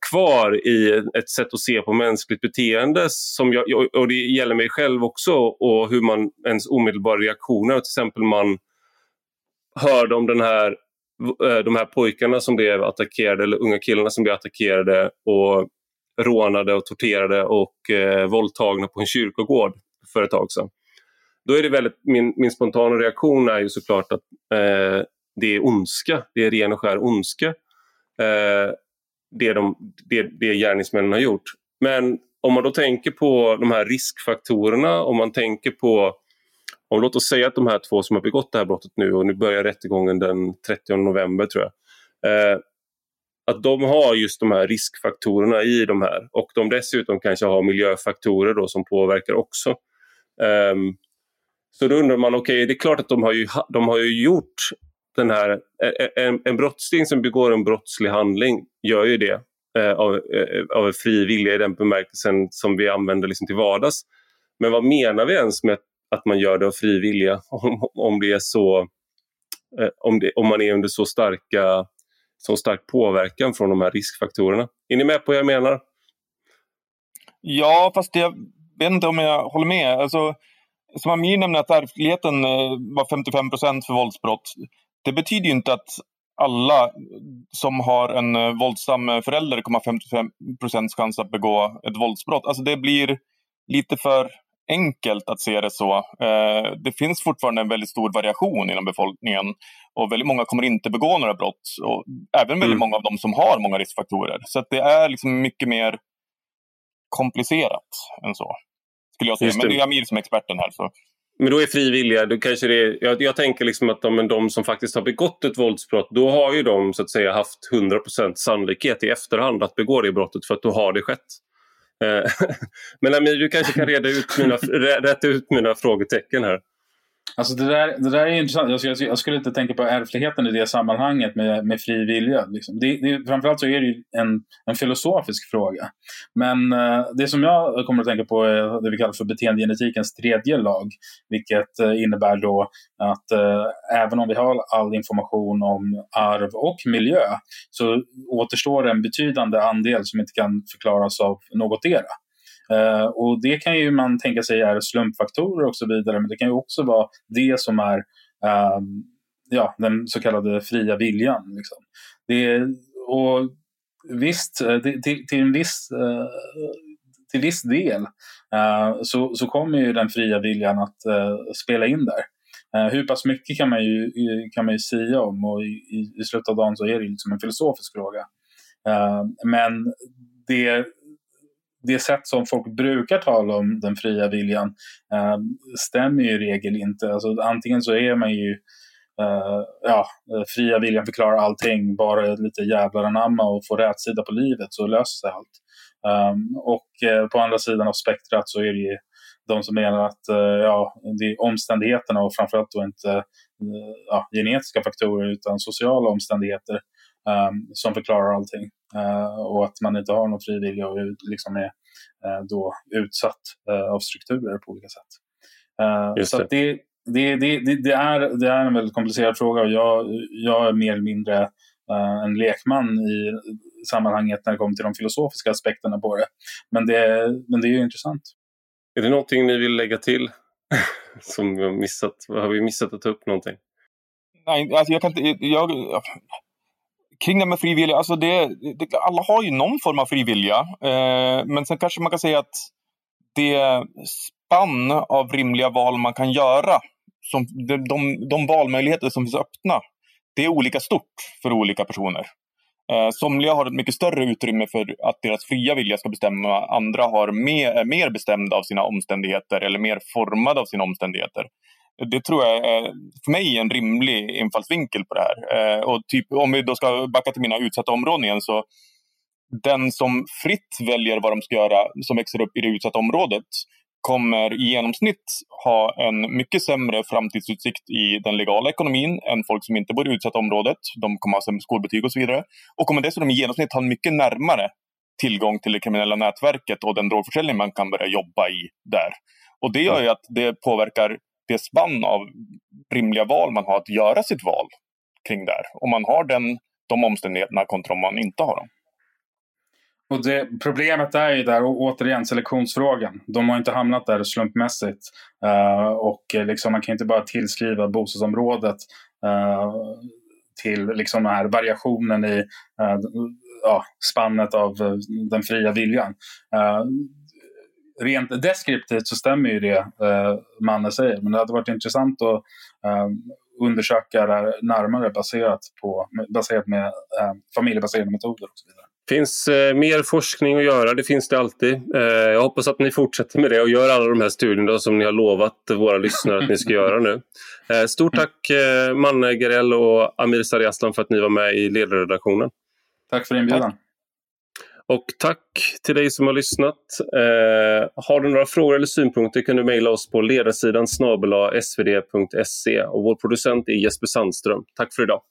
S1: kvar i ett sätt att se på mänskligt beteende som jag, och det gäller mig själv också och hur man ens omedelbara reaktioner, till exempel man hörde om den här, Eh, de här pojkarna som blev attackerade eller unga killarna som blev attackerade och rånade och torterade och eh, våldtagna på en kyrkogård för ett tag sedan. Då är det väldigt, min, min spontana reaktion är ju såklart att eh, det är ondska, det är ren och skär ondska. Eh, det, de, det, det gärningsmännen har gjort. Men om man då tänker på de här riskfaktorerna, om man tänker på om låt oss säga att de här två som har begått det här brottet nu och nu börjar rättegången den 30 november tror jag. Eh, att de har just de här riskfaktorerna i de här och de dessutom kanske har miljöfaktorer då som påverkar också. Eh, så då undrar man, okej okay, det är klart att de har ju, de har ju gjort den här, e, e, en, en brottsling som begår en brottslig handling gör ju det eh, av, eh, av fri vilja i den bemärkelsen som vi använder liksom till vardags. Men vad menar vi ens med att att man gör det av fri vilja (laughs) om, om det är så eh, om, det, om man är under så starka så stark påverkan från de här riskfaktorerna. Är ni med på vad jag menar?
S4: Ja, fast jag vet inte om jag håller med. Alltså, som Amir nämner att ärftligheten eh, var 55 procent för våldsbrott. Det betyder ju inte att alla som har en eh, våldsam förälder kommer ha 55 procents chans att begå ett våldsbrott. Alltså det blir lite för enkelt att se det så. Eh, det finns fortfarande en väldigt stor variation inom befolkningen och väldigt många kommer inte begå några brott. Och även väldigt mm. många av dem som har många riskfaktorer. Så det är liksom mycket mer komplicerat än så. Skulle jag säga. Men det är Amir som är experten här. Så.
S1: Men då är frivilliga, då kanske det är, jag, jag tänker liksom att de, de som faktiskt har begått ett våldsbrott, då har ju de så att säga haft 100% sannolikhet i efterhand att begå det brottet för att då har det skett. Eh, (laughs) men Amir, du kanske kan reda ut mina, rätta ut mina frågetecken här.
S3: Alltså det, där, det där är intressant. Jag skulle, jag skulle inte tänka på ärftligheten i det sammanhanget med, med fri vilja. Liksom. Det, det, framförallt så är det en, en filosofisk fråga. Men eh, det som jag kommer att tänka på är det vi kallar för beteendegenetikens tredje lag. Vilket eh, innebär då att eh, även om vi har all information om arv och miljö så återstår en betydande andel som inte kan förklaras av något era. Eh, och det kan ju man tänka sig är slumpfaktorer och så vidare, men det kan ju också vara det som är ehm, ja, den så kallade fria viljan. Liksom. Det, och visst, eh, till, till, en viss, eh, till viss del så, så kommer ju den fria viljan att spela in där. hur pass mycket kan man ju, kan man ju säga om och i, i slutet av dagen så är det liksom en filosofisk fråga. men det det sätt som folk brukar tala om den fria viljan eh, stämmer ju i regel inte. Alltså, antingen så är man ju Uh, ja, eh, fria viljan förklarar allting, bara lite jävlar anamma och få rätsida på livet så löser sig allt. Um, och uh, på andra sidan av spektrat så är det ju de som menar att uh, ja, det är omständigheterna och framförallt då inte ja, genetiska faktorer utan sociala omständigheter um, som förklarar allting. och att man inte har någon fri vilja och liksom är Eh, då utsatt eh, av strukturer på olika sätt. Så det. Det, det, det, det, är, det är en väldigt komplicerad fråga och jag, jag är mer eller mindre uh, en lekman i sammanhanget när det kommer till de filosofiska aspekterna på det. Men det, men det är ju intressant.
S1: Är det någonting ni vill lägga till? (laughs) Som vi har missat? Har vi missat att ta upp någonting?
S4: Nej, alltså jag kan inte... Jag, kring det med frivilliga, alltså det, det, alla har ju någon form av frivilliga. Eh, men sen kanske man kan säga att det spann av rimliga val man kan göra, som, de, de, de valmöjligheter som finns öppna, det är olika stort för olika personer. Eh, somliga har ett mycket större utrymme för att deras fria vilja ska bestämma. Andra har mer, är mer bestämda av sina omständigheter eller mer formade av sina omständigheter det tror jag är för mig en rimlig infallsvinkel på det här. Eh, och typ, om vi då ska backa till mina utsatta områden igen så den som fritt väljer vad de ska göra som växer upp i det utsatta området kommer i genomsnitt ha en mycket sämre framtidsutsikt i den legala ekonomin än folk som inte bor i utsatta området. De kommer ha sämre skolbetyg och så vidare. Och kommer dessutom i genomsnitt ha en mycket närmare tillgång till det kriminella nätverket och den drogförsäljning man kan börja jobba i där. Och det gör ju att det påverkar det spann av rimliga val man har att göra sitt val kring där. Om man har den, de omständigheterna kontra om man inte har dem.
S3: Och det, problemet är ju där, och återigen selektionsfrågan. De har inte hamnat där slumpmässigt. Uh, och eh, liksom, man kan inte bara tillskriva bostadsområdet uh, till liksom den här variationen i uh, ja, spannet av den fria viljan rent deskriptivt så stämmer ju det eh, Manne säger. Men det hade varit intressant att eh, undersöka det här närmare baserat, på, baserat med eh, familjebaserade metoder och så vidare.
S1: Det finns eh, mer forskning att göra, det finns det alltid. Eh, jag hoppas att ni fortsätter med det och gör alla de här studierna som ni har lovat våra lyssnare att ni ska göra nu. Eh, stort tack eh, Manne Gerell och Amir Sariaslan för att ni var med i ledarredaktionen.
S3: Tack för inbjudan. Tack.
S1: Och tack till dig som har lyssnat. Eh, har du några frågor eller synpunkter kan du mejla oss på ledarsidan svd.se och vår producent är Jesper Sandström. Tack för idag.